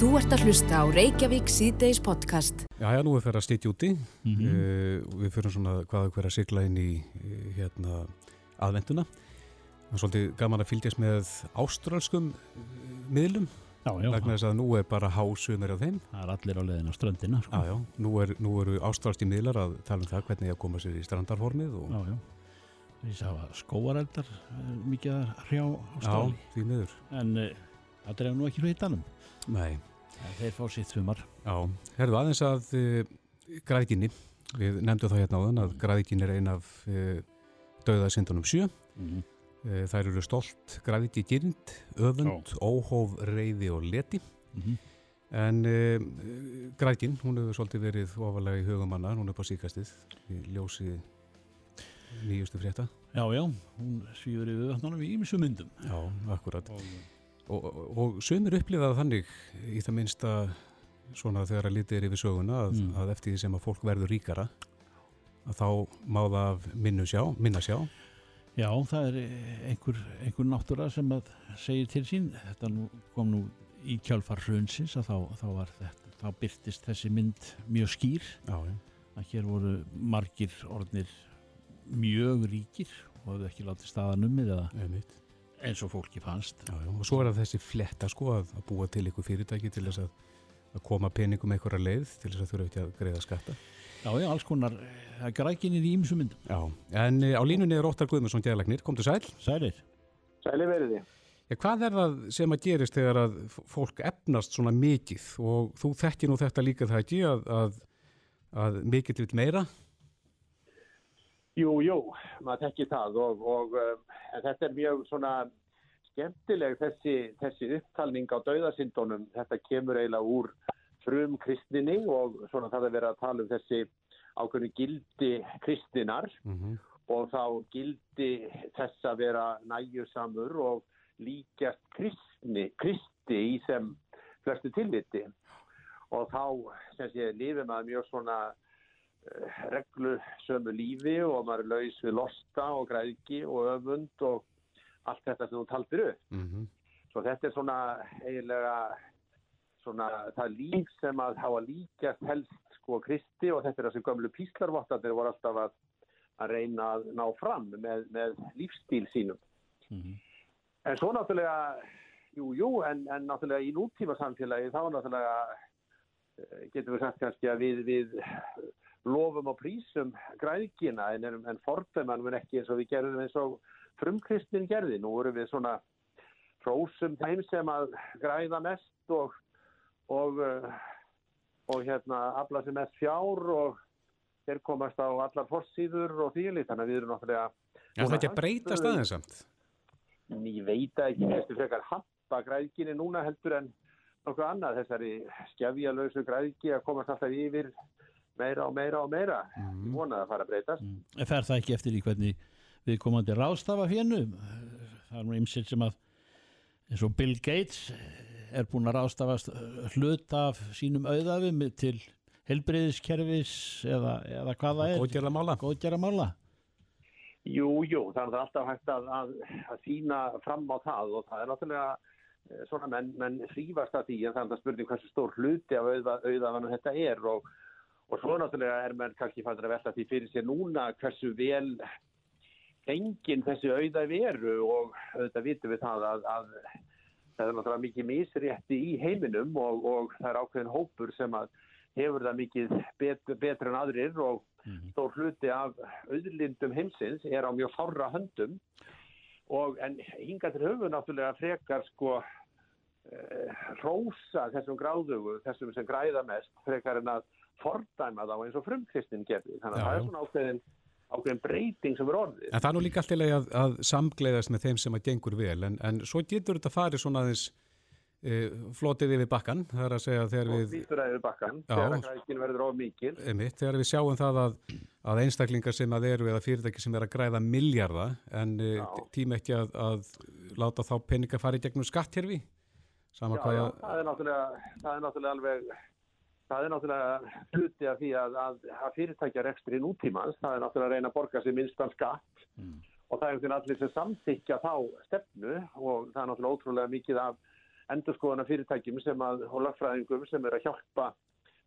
Þú ert að hlusta á Reykjavík síðdeis podcast. Já, já, nú er fyrir að stýtja úti. Mm Mhm. uh, við fyrir svona hvað hver að sigla inn í uh, hérna, aðvenduna. Það er svolítið gaman að fylgjast með ástralskum uh, miðlum Já, já, vegna þess að nú er bara hásumir af þeim. það er allir á leiðin á ströndina sko. Já, já, nú, er, nú eru ástralski miðlar að tala um það hvernig að koma sér í strandarformið og já, já. Ég sá að skóareldar mikið að hrjá á já, því miður. en uh, það drefur nú ekki hlutanum Nei, þeir fá sitt sumar já, herðu aðeins að uh, græðginni, við nefndum það hérna áðan að græðgin er ein af uh, döðasindunum sjö. mm. Eh, Þær eru stolt, græðiki gyrnd, öfund, óhóf, reyði og leti. Mm En uh, græðkin, hún hefur svolítið verið ofalega í hugumanna, hún er på síkastið í ljósi nýjustu frétta. Já, já, hún svífur yfir vatnunum í ýmsu myndum Já, akkurat. og, Og, og, sömur upplifaða þannig í það minnsta svona þegar að litið er yfir söguna að, Mm. að eftir því sem að fólk verður ríkara að þá má það af minnu sjá, minna sjá. Já, það er einhver, einhver náttúra sem að segir til sín þetta nú, kom nú í kjálfar hrunsins að þá, þá var þetta þá byrtist þessi mynd mjög skýr Já, að hér voru margir orðnir mjög ríkir og hefðu ekki látið staðan ummið eða Einmitt. Eins og fólki fannst Já, já, og svo er það þessi fletta sko að, að búa til ykkur fyrirtæki til þess að, að koma peningum einhverja leið til þess að þurfa ekki að greiða skatta. Já, já, alls konar, það er grækinir í ýmsum myndum Já, en e, á línunni er Óttar Guðmundsson geðalagnir, komdu sæl. Sælir? Sæli veriði. Ja, hvað er það sem að gerist þegar að fólk efnast svona mikið og þú þekkir nú þetta líka það ekki að, að, að mikið vil meira? Jú, jú, maður tekki það og, og en þetta er mjög svona skemmtileg þessi, þessi upptalning á dauðasindónum. Þetta kemur eiginlega úr frum kristninni og svona það er verið að tala um þessi ákveðinu gildi kristinar Mm og þá gildi þess að vera næjusamur og líkjast kristni, kristi í sem flestu tilviti og þá sem sé lifið maður mjög svona uh, reglusömu lífi og maður er laus við losta og græðki og öfund og allt þetta sem þú taldir upp. -hmm. Svo þetta er svona eiginlega svona það líf sem að hafa líkjast helst sko kristi og þetta er þessi gömlu píslarvottarnir voru alltaf að, að reyna að ná fram með, með lífstíl sínum. Mm En svo náttúrulega, jú, jú, en, en náttúrulega í nútíma samfélagi þá náttúrulega eh, getum við sagt kannski að við, við lofum og prísum græðkina en, en, fordæman mun ekki eins og við gerðum eins og frumkristnin gerði. Nú vorum við svona prósum þeim sem að græða mest og, og, eh, og hérna afla sem mest fjár og þeir komast á allar forsýður og þýli þannig að við erum náttúrulega er ekki að breytast aðeins samt. ég veit ekki, þessi frekar hampa græðginni núna heldur en nokkuð annað þessari skefjalausu græðgi að komast alltaf yfir meira og meira og meira. Mm. Ég vona að fara að breytast. En fer það ekki eftir í hvernig við komandi ráðstafa fjennu það er nú ymsitt sem að eins og Bill Gates er búin að ráðstafa hlut af sínum auðafum til helbriðiskerfis eða, eða hvað það er Góðgerða mála. góðgera mála Jú, jú, þannig að það er alltaf hægt að, að, að sína fram á það og það er náttúrulega eh, svona menn, menn þrýfast að því en það er það spurning hversu stór hluti af auða, auðafanum þetta er og, og svo náttúrulega er menn kannski fannir að velta því fyrir sér núna hversu vel enginn þessi auða veru og auðvitað vitum við það að, að það er náttúrulega mikið misrétti í heiminum og, og það er ákveðin hópur sem að hefur það mikið bet, betur en aðrir og stór hluti af auðlindum heimsins er á mjög fárra höndum. Og en hinga til höfu náttúrulega frekar sko uh, rósa þessum gráðugu, þessum sem græða mest frekar en að fordæma þá eins og frumkristin gerði. Þannig að það er svona ákveðin, ákveðin breyting sem er orðið. En það er nú líka allt í lagi að, að samgleiðast með þeim sem að gengur vel, en, en svo getur þetta farið svona aðeins e, flotið yfir bakkan, það er að segja þegar við, bakkan, Já. þegar einmitt, þegar við sjáum það að, að einstaklingar sem að eru eða fyrirtæki sem er að græða miljarda en e, Já. tím ekki að, að láta þá peninga fara í gegnum skattkerfi, sama Já, já, að, það er náttúrulega, það er náttúrulega alveg, það er náttúrulega hluti af því að, að, að fyrirtækja rekstri nútímans, það er náttúrulega að reyna að borga sér minnstan skatt og það er allir sem samþykja þá stefnu og það er náttúrulega ótrúlega mikið af endurskoðana fyrirtækjum sem að, og lagfræðingum sem er að hjálpa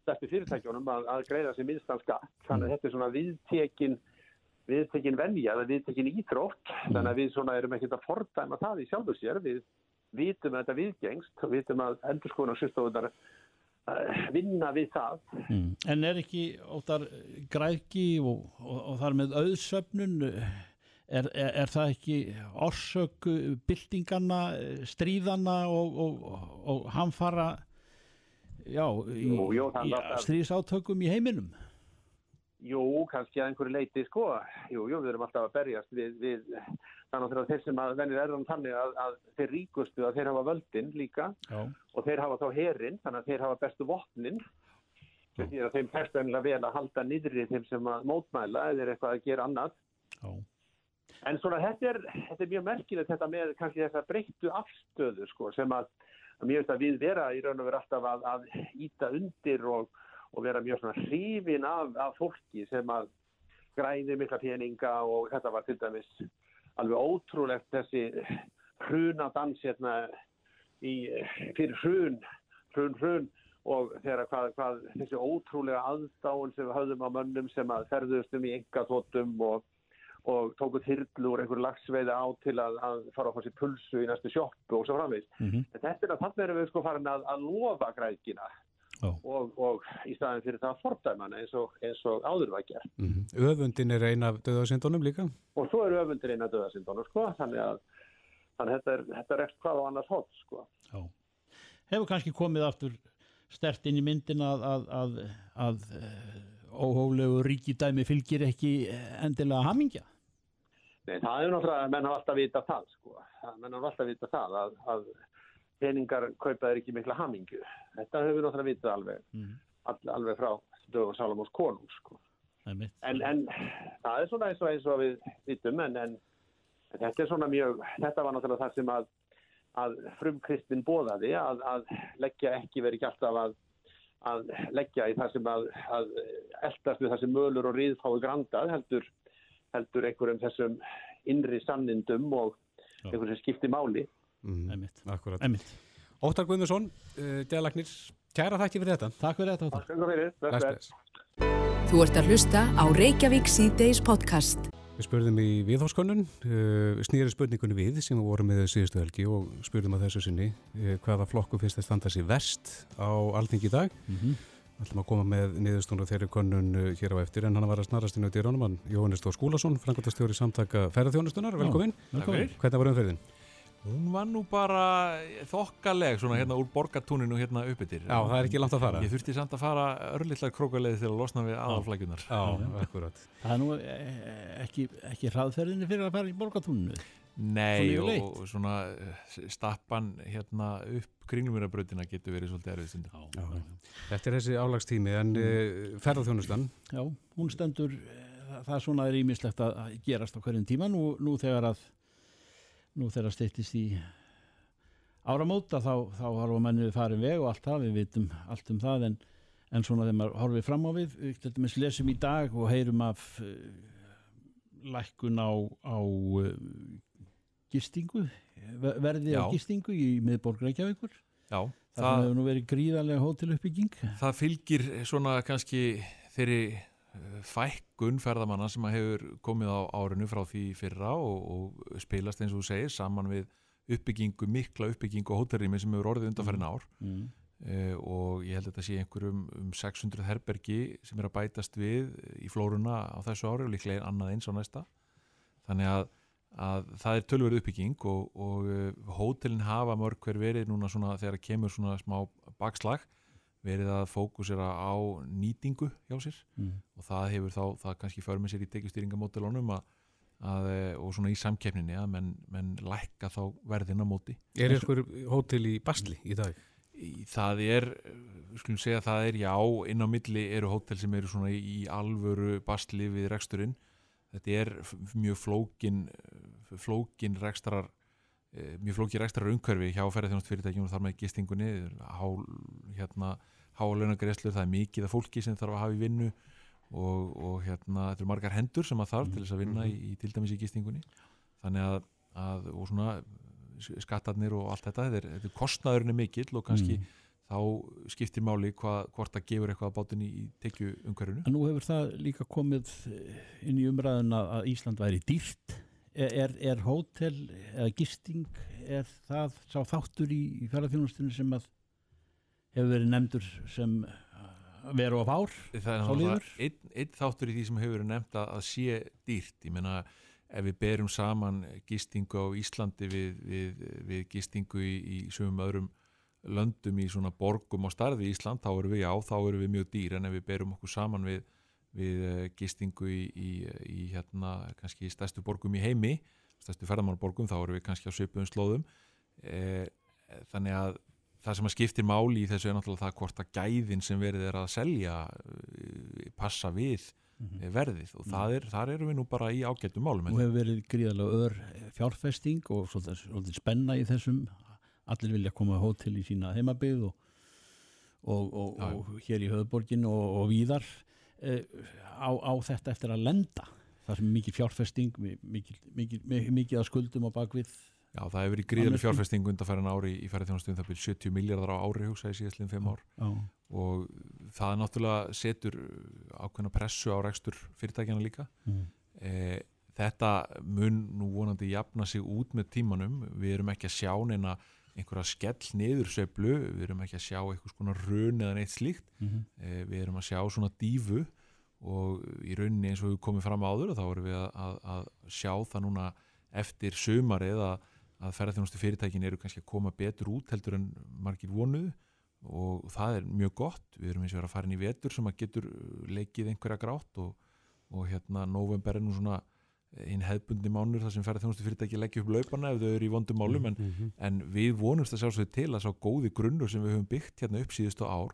stærsti fyrirtækjunum að, að greiða sér minnstan skatt. Þannig að þetta er svona viðtekin, viðtekin venja eða viðtekin íþrótt. Þannig að við svona erum ekkert að fordæma það í sjálfu sér. Við vitum að þetta viðgengst og vitum að endurskoðana sérstofunar vinna við það. Mm. En er ekki óttar græðki og, og, og þar með auðsöfnun er, er, er það ekki orsök byltinganna, stríðana og, og hamfara já, í, Jú, jú, í stríðsátökum í heiminum? Jú, kannski að einhverju leiti, sko. Jú, jú, við erum alltaf að berjast við, við þannig að þeir sem að venir erðan þannig að, að þeir ríkustu að þeir hafa völdin líka Já. og þeir hafa þá herin, þannig að þeir hafa bestu vopnin. Því að þeim perst ennilega vel að halda niðri þeim sem að mótmæla eða eitthvað að gera annað. Já. En svona þetta er, þetta er mjög merkilegt þetta með kannski þessa breyttu afstöðu sko sem að, að mér veist að við vera í raun og vera alltaf að, að íta undir og, og vera mjög svona hrifin af, af fólki sem að græði mikla peninga og þetta var til dæmis alveg ótrúlegt þessi hrunadans hérna í, fyrir hrun, hrun, hrun og þegar hvað, hvað þessi ótrúlega aðdáun sem við höfðum á mönnum sem að ferðust um í engaþóttum og og tóku þyrlu úr einhverju lagsveiði á til að, að fara fá sér pulsu í næstu sjoppu og svo framvegis. Mm En þetta er að þannig erum við sko farin að, að lofa græðkina Já. Og, og í staðin fyrir það að fordæmana eins og, og áður var gert. Mm Öfundin er eina af döðasindunum líka. Og svo eru öfundir inn að döðasindónu sko, þannig að, þannig að þetta er, þetta er eftir hvað á annars hótt sko. Hefur kannski komið aftur stert inn í myndin að, að, að, að eh, óhóflegu ríkidæmi fylgir ekki endilega hamingja? Nei, það er náttúrulega, menn hafa alltaf vitað það sko, menn hafa alltaf vitað það að, að peningar kaupa þeir ekki mikla hamingju. Þetta höfum við náttúrulega vitað alveg, Mm. all, alveg frá dögum Salomons konung sko. En, en það er svona eins og eins og við vitum en, en þetta er svona mjög, þetta var náttúrulega það sem að, að frumkristinn bóðaði að, að leggja ekki verið ekki alltaf að, að leggja í það sem að, að eldast við það sem mölur og riðfái grandað heldur, heldur einhverjum þessum innri sannindum og einhverjum sem skipti máli. Mm. Óttar Guðmundsson, uh, Dæðalagnir, kæra þakki fyrir þetta. Takk fyrir þetta. Óttar. Takk fyrir, bless. Þú ert að hlusta á Reykjavík síðdeis podcast. Við spurðum í viðhórskönnun, uh, snýri spurningunni við sem við vorum með síðustu helgi og spurðum að þessu sinni uh, hvaða flokku finnst þess standa sér verst á alþingi í dag. Mm -hmm. Við ætlum að koma með niðurstónu þeirri könnun uh, hér á eftir en hann var að snarast inn á dýránum hann Jóhannes Þór Skúlason, frangotastjóri samtaka ferðarþjónustunar, velkomin. Velkomin. Hvernig var umferðin? Hún var nú bara þokkaleg svona hérna úr borgatúninu hérna uppbyttir. Já, það er ekki langt að fara. Ég þurfti samt að fara örlittlar krókaleið til að losna við aðalflækjunar. Já, akkurat. Það er nú eh, ekki, ekki hraðferðinni fyrir að fara í borgatúninu. Nei, Svona og svona eh, stappan hérna upp kringlumirabrautina getur verið svolítið erfið stundum. Já. Þetta er þessi álagstími en uh, ferðarþjónustan, Já, hún stendur, eh, það er svona er ímislegt að gerast á hverjum tíma nú, nú þegar að nú þegar steyttist í áramóta þá, þá horfa menni við farin veg og allt það, við vitum allt um það en, en svona þegar maður horfið fram á við, við lesum í dag og heyrum af uh, lækkun á, á uh, gistingu, ver- verði á gistingu í miðborg Reykjavíkur. Já, Það, það, hefur nú verið gríðarlega hóteluppbygging. það fylgir svona kannski þeirri fækkun ferðamanna sem hefur komið á árinu frá því fyrra og, og spilast eins og þú segir saman við uppbyggingu, mikla uppbyggingu og hótelrými sem hefur orðið undanfærin ár. Mm. uh, og ég held að þetta sé einhverjum um 600 herbergi sem er að bætast við í flóruna á þessu ári og líklega annað eins á næsta. Þannig að, að það er tölverið uppbygging og, og uh, hótelin hafa mörg hver verið núna svona þegar kemur svona smá bakslag verið að fókusera á nýtingu hjá sér Mm. og það hefur þá, það kannski för með sér í að, eh, og svona í samkeppninni að menn, menn lækka þá verðin á móti er ykkur hótel í Basli í dag? Það er, við skulum segja að það er já, inn á milli eru hótel sem eru svona í alvöru bastli við reksturinn þetta er mjög flókin eh, flókin rekstrar eh, mjög flókin rekstrar umhverfi hjá ferðarþjónust fyrirtækjum og þar með gistingunni há, hérna, hálunagreslur það er mikið af fólki sem þarf að hafa í vinnu og, og hérna, þetta eru margar hendur sem að þarf til þess að vinna í, í til dæmis í gistingunni þannig að, að og svona skattarnir og allt þetta, þetta er, þetta er kostnaðurinn er mikill og kannski Mm. þá skiptir máli hva, hvort það gefur eitthvað að bátinni í tekju umhverfinu. En nú hefur það líka komið inn í umræðuna að Ísland væri dýrt. Er, er, er hótel eða gisting, er það sá þáttur í, í ferðarþjónustunni sem að hefur verið nefndur sem uh, veru á fár? Það er náttúrulega einn, einn þáttur í því sem hefur verið nefnt að, að sé dýrt. Ég meina ef við berum saman gistingu á Íslandi við, við, við gistingu í, í sögum öðrum löndum í svona borgum á starfi í Ísland, þá erum við, já, þá erum við mjög dýr en ef við berum okkur saman við, við eh, gistingu í, í, í hérna, kannski stærstu borgum í heimi stærstu ferðamannborgum, þá erum við kannski á svipuðum slóðum eh, þannig að það sem að skiptir máli í þessu er náttúrulega það hvort að gæðin sem verið er að selja eh, passa við Mhm. eh, verðið og það er, þar erum við nú bara í ágættum málum Nú hefur verið gríðarlega ör fjárfesting og svolítið, svolítið spenna í þessum. Allir vilja koma á hótel í sína heimabygð og, og, og, og hér í höfuborgin og, og víðar eh, á, á þetta eftir að lenda. Það sem mikið fjárfesting, mikið, mikið, mikið, mikið að skuldum á bakvið. Já, það hefur verið gríðarlega fjárfesting undanfærin ári í ferðarþjónastum það byrjum 70 miljardar á ári hugsaði síðastliðin 5 ár. Já. og það náttúrulega setur ákveðna pressu á rekstur fyrirtækjana líka. Mm. e, þetta mun nú vonandi jafna sig út með tímanum. Við erum ekki að sjá neina einhverja skell niður söflu við erum ekki að sjá einhvers konar run eða neitt slíkt. Mm e, við erum að sjá svona dífu og í rauninni eins og við komum fram áður þá erum við að, að, að sjá það núna eftir sömarið að, að ferðarþjónustu fyrirtækin eru kannski að koma betur út heldur en margir vonuðu og það er mjög gott við erum eins og verið að fara inn í vetur sem að getur uh, leikið einhverja grátt og, og hérna november er nú svona einn hefbundi mánur þar sem ferðarþjónustu fyrirtæki leggja upp laupana ef þau eru í vondum málum en, Mhm. en við vonumst að sjálfsögðu til að sá góði grunnur sem við höfum byggt hérna upp síðustu ár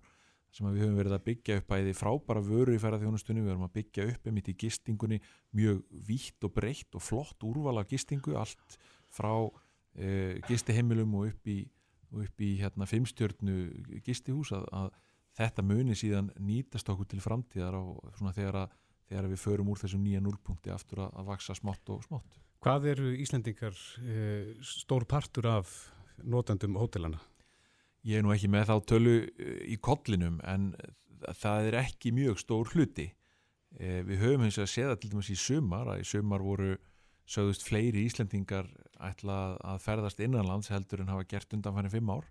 sem að við höfum verið að byggja upp bæði frábæra vöru í ferðarþjónustunni, við höfum að byggja upp einmitt í gistingunni mjög vítt og breytt og flott úrval af gistingu allt frá uh, gistiheimilum og upp í, og upp í hérna fimmstjörnu gistihús að, að þetta muni síðan nýtast okkur til framtíðar og svona þegar að þegar við förum úr þessum nýja núlpunkti aftur að, að vaksa smátt og smátt. Hvað eru Íslendingar eh, stór partur af notendum hótelana? Ég er nú ekki með þá tölu eh, í kollinum en það er ekki mjög stór hluti. Eh, Við höfum eins og að séða til dæmis í sumar að í sumar voru sögðust fleiri Íslendingar ætla að ferðast innanlands heldur en hafa gert undanfæri fimm ár.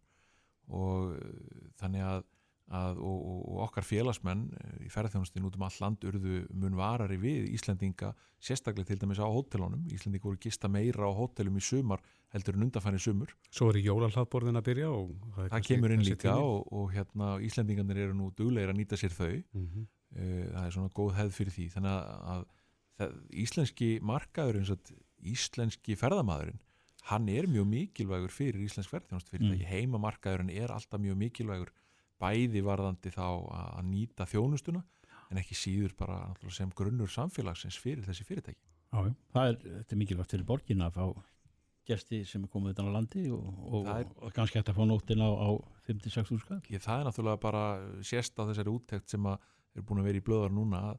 Og eh, þannig að, að og, og, og okkar félagsmenn eh, í ferðarþjónustin út um all land urðu mun varari við Íslendinga sérstaklega til dæmis á hótelunum. Íslendinga voru gista meira á hótelum í sumar heldur en undanfæri sumur. Svo er jólalhlaðborðin að byrja og það, það kemur inn líka og, og hérna Íslendingarnir eru nú duglegir að nýta sér þau. Mhm. uh, það er svona góð hefð fyrir því. Þannig að það, íslenski markaður eins og íslenski ferðamaðurinn hann er mjög mikilvægur fyrir íslensk ferðarþjónustu fyrirtæki, mm. heimamarkaðurinn er alltaf mjög mikilvægur bæði varðandi þá að, nýta þjónustuna en ekki síður bara sem grunnur samfélagsins fyrir þessi fyrirtæki Já. Það er, þetta er mikilvægt fyrir borgin að fá gesti sem er komið utan á landi og, og, Það er- og kannski hægt að fá nóttin á, á 56 úrskall. Það er náttúrulega bara sérst á þessari úttekt sem að er búin að vera í blöðar núna að,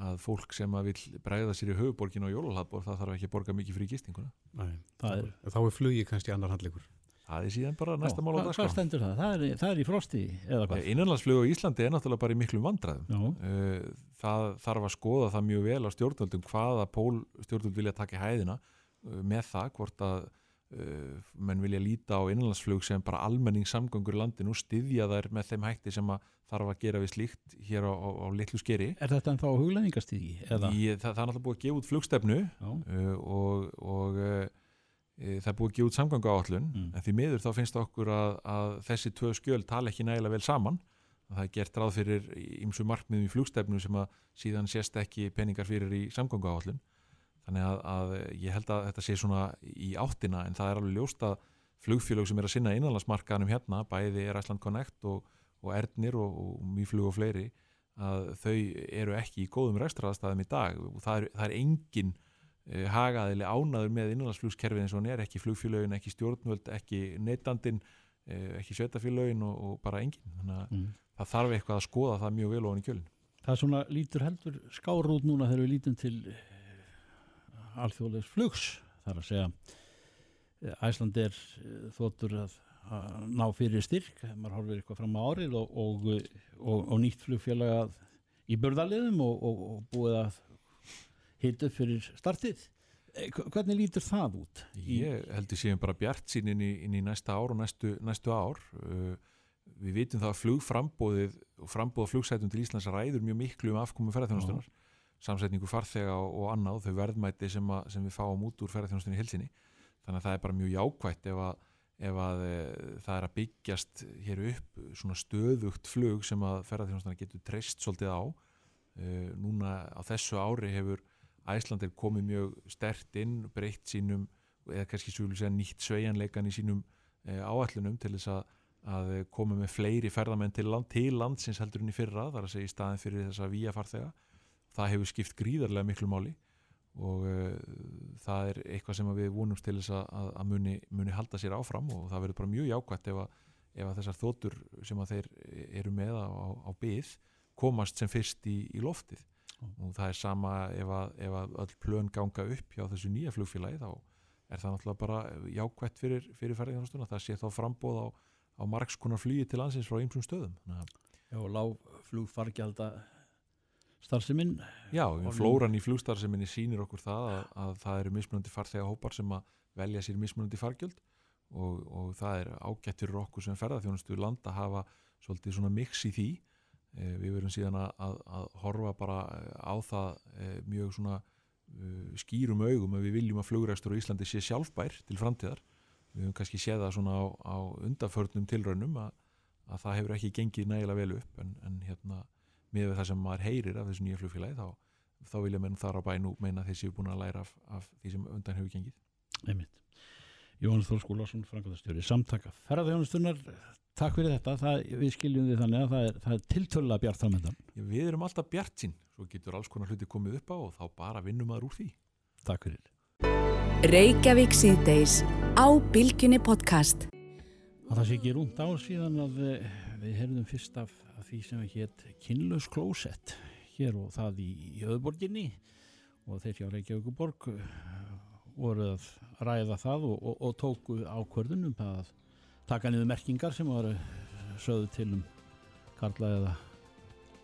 að fólk sem að vil bregða sér í höfuborgin og jólalhatbor það þarf ekki að borga mikið fyrir gistinguna Nei, Það er- Þá er flugi kannski annar handleikur. það er síðan bara næsta mál á Hvað dagskrá stendur það? Það er, það er í frosti eða hvað? Innanlandsflug á Íslandi er náttúrulega bara í miklum vandræðum Já, Uh, það þarf að skoða það mjög vel á stjórnvöldum hvaða pól stjórnvöld vilja taka í hæðina uh, með það hvort að menn vilja líta á innanlandsflug sem bara almenningssamgöngur í landinu og styðja þær með þeim hætti sem að þarf að gera við slíkt hér á, á, á litlu skeri er þetta ennþá huglæðingastíði? Eða? Í, það, það er náttúrulega búið að gefa út flugstefnu uh, og, og uh, það er búið að gefa út samgöngu áallun Mm. en því miður þá finnst okkur að, að þessi tvö skjöl tala ekki nægilega vel saman það er gert ráð fyrir ímsu markmiðum í flugstefnu sem að síðan sést ekki peningar fyrir í samgöngu áallun þannig að, að ég held að þetta sé svona í áttina en það er alveg ljóst að flugfélög sem er að sinna innanlandsmarkaðanum hérna bæði er Iceland Connect og, og Ernir og, og Mýflug og fleiri að þau eru ekki í góðum rekstraðastæðum í dag og það er, það er engin uh, hagaðili ánaður með innanlandsflugskerfið eins og hann er ekki flugfélögin, ekki stjórnvöld, ekki neytandin, uh, ekki sveitafélögin og, og bara engin. Þannig að mm. það þarf eitthvað að skoða það mjög vel ofan í kjölinn. Það er svona lítur heldur skár út núna þegar við lítum til alþjóðlegs flugs þar að segja. Æsland er þóttur að, að ná fyrir styrk maður horfir eitthvað fram á árið og, og, og, og nýtt flugfélag í börðaliðum og búið að hita fyrir startið. Eh, hvernig lítur það út? Ég heldur séum bara bjart sín inn í, inn í næsta ár og næstu, næstu ár. Uh, við vitum það að flugframbóðið og frambóða flugsætum til Íslands ræður mjög miklu um afkomi ferðarþjónustunar samsetningu farþega og, annað þau verðmæti sem, að, sem við fáum út úr ferðarþjónustunni í hilsinni þannig að það er bara mjög jákvægt ef að, ef að e, það er að byggjast hér upp svona stöðugt flug sem að ferðarþjónustunna getur treyst svolítið á. E, núna á þessu ári hefur Æslandir komið mjög stert inn breytt sínum, eða kannski svo segja, nýtt sveianleikan í sínum e, áallunum til þess að, að koma með fleiri ferðamenn til, land, til landsins heldur enn í fyrra, þar að segja í staðin fyrir þessa víafarþega það hefur skipt gríðarlega miklu máli og uh, það er eitthvað sem við vonumst til þess að, að muni, muni halda sér áfram og það verður bara mjög jákvæmt ef að, ef að þessar þóttur sem að þeir eru með á, á byggð komast sem fyrst í, í loftið mm. og það er sama ef að, ef að öll plön ganga upp hjá þessu nýja flugfélagi þá er það náttúrulega bara jákvæmt fyrir, fyrir ferðingarstuna, það sé þá frambóð á, á margskonar flugi til landsins frá einsum stöðum Já, lág flugfargjald að starfseminn Já, flóran í flugstarfseminni sínir okkur það að, að það eru mismunandi farþega hópar sem að velja sér mismunandi fargjöld og, og það er ágættur okkur sem ferðarþjónustu land að hafa svolítið svona mix í því. E, við verum síðan að, að, að horfa bara á það e, mjög svona e, skýrum augum að við viljum að flugræstur á Íslandi sé sjálfbær til framtíðar. Við höfum kannski séð það svona á, á undaförnum tilraunum að það hefur ekki gengið nægilega vel upp en, en hérna með það sem maður heyrir af þessu nýja flugfélagi þá, þá vilja menn þar á bænu meina þeir séu búin að læra af, af því sem undan hefur gengið. Einmitt. Jón Þór Skúlason, Frankværtastjóri Samtaka ferðarþjónustunnar, takk fyrir þetta. Það, við skiljum því þannig að það er, er tiltöla bjart framöndan Við erum alltaf bjart sín, svo getur alls konar hluti komið upp á og þá bara vinnum maður úr því. Takk fyrir. Reykjavík síðdeis á Bilginni podcast. Og það sé ekki rúmt á síðan að eh, við herðum fyrst af því sem hétt Kynlaus Klósett hér og það í, í Öðborginni og þeir hjá Reykjavíkuborg uh, voru að ræða það og, og, og tóku ákvörðunum að taka niður merkingar sem voru sögðu til um karla eða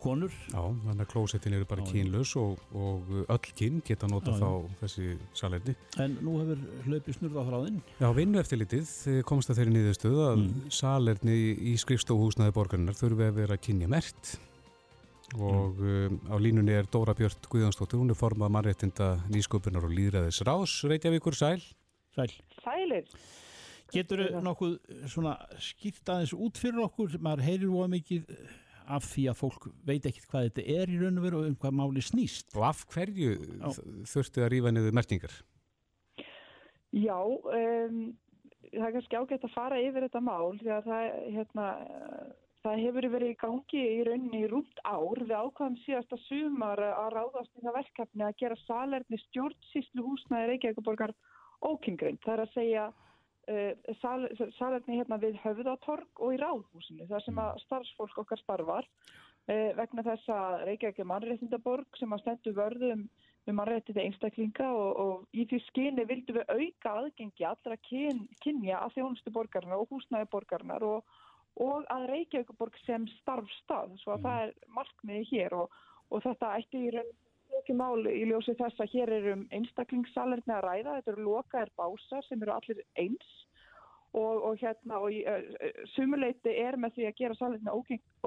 konur. Já, þannig að klósettin eru bara kynlaus og, og öll kyn geta nota já, þá já. þessi salerni. En nú hefur hlaupið snurð á þráðinn. Já, vinnu eftir litið komst að þeirri niðurstöðu að mm. salerni í skrifstóhúsnaði borgarinnar þurfi að vera kynja mert og mm. um, á línunni er Dóra Björn Guðjónsdóttir, hún er formað mannréttinda nýsköpunar og líðræðis rás, Reykjavíkur Sæl. Sæl. Sælir. Getur þau nokkuð svona skýrt aðeins út fyrir okkur, maður heyrir óa mikið af því að fólk veit ekkert hvað þetta er í raun og veru og um hvað máli snýst. Og af hverju þurftu að rífa niður mertingar? Já, um, það er kannski ágætt að fara yfir þetta mál því að það, hérna, það hefur verið í gangi í rauninni í rúmt ár við ákvæðum síðasta sumar að ráðast í það verkefni að gera salerni stjórnsýslu húsnaði Reykjavíkuborgar ókingrind. Það er að segja sal, salerni hérna við höfðatorg og í ráðhúsinu þar sem að starfsfólk okkar starfar uh, vegna þess að Reykjavík er mannréttindaborg sem að stendu vörðum um mannréttið einstaklinga og, og í því skyni vildum við auka aðgengi allra kyn, kynja að þjónustu borgarna og húsnæði borgarnar og, og að Reykjavíkuborg sem starfstað svo að mm. það er markmiði hér og, og þetta ætti í raun ekki mál í ljósi þess að hér eru um einstaklingssalerni að ræða, þetta eru lokaðir básar sem eru allir eins og, og hérna og uh, sumuleiti er með því að gera salerni